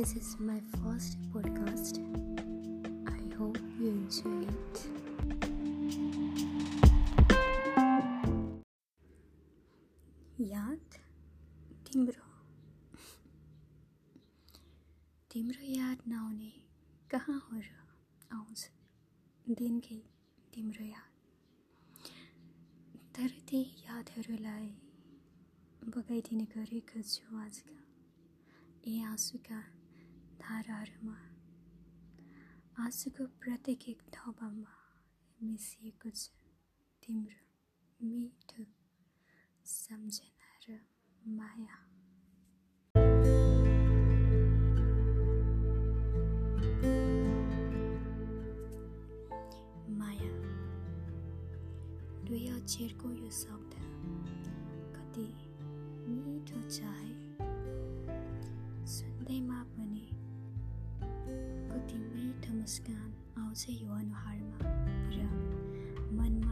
This is my first podcast. I hope you enjoy it. याद? तिम्रो तिम्रो याद नआउने कहाँ हो र आउँछ? दिनकै तिम्रो याद। तर ती यादहरूलाई बगाइदिने गरेको छु आजका। यी आँसुका धाराहरूमा आँसुको प्रत्येक एक ढोबामा मिसिएको छ। तिम्रो मिठो सम्झना र माया। माया दुई अक्षरको यो शब्द कति मुस्कान आउँछ यो अनुहारमा र मनमा